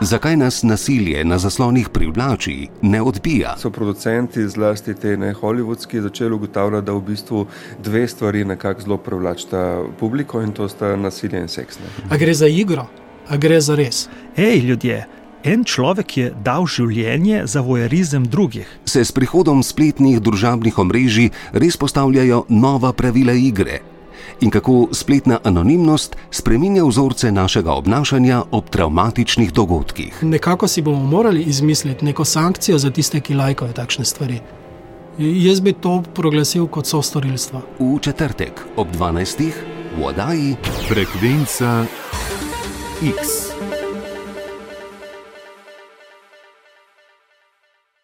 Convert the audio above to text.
Zakaj nas nasilje na zaslonih privlači, ne odbija? So producenti, zlasti te ne hollywoodski, začeli ugotavljati, da v bistvu dve stvari nekako zelo privlačita publiko in to sta nasilje in seks. Ne? A gre za igro, a gre za res. Hej, ljudje, en človek je dal življenje za vojerizem drugih. Se s prihodom spletnih družabnih omrežij res postavljajo nova pravila igre? In kako spletna anonimnost spreminja vzorce našega obnašanja ob travmatičnih dogodkih? Nekako si bomo morali izmisliti neko sankcijo za tiste, ki lajkajo takšne stvari. Jaz bi to proglasil kot sostorilstvo. V četrtek ob 12. v oddaji Frekvenca X.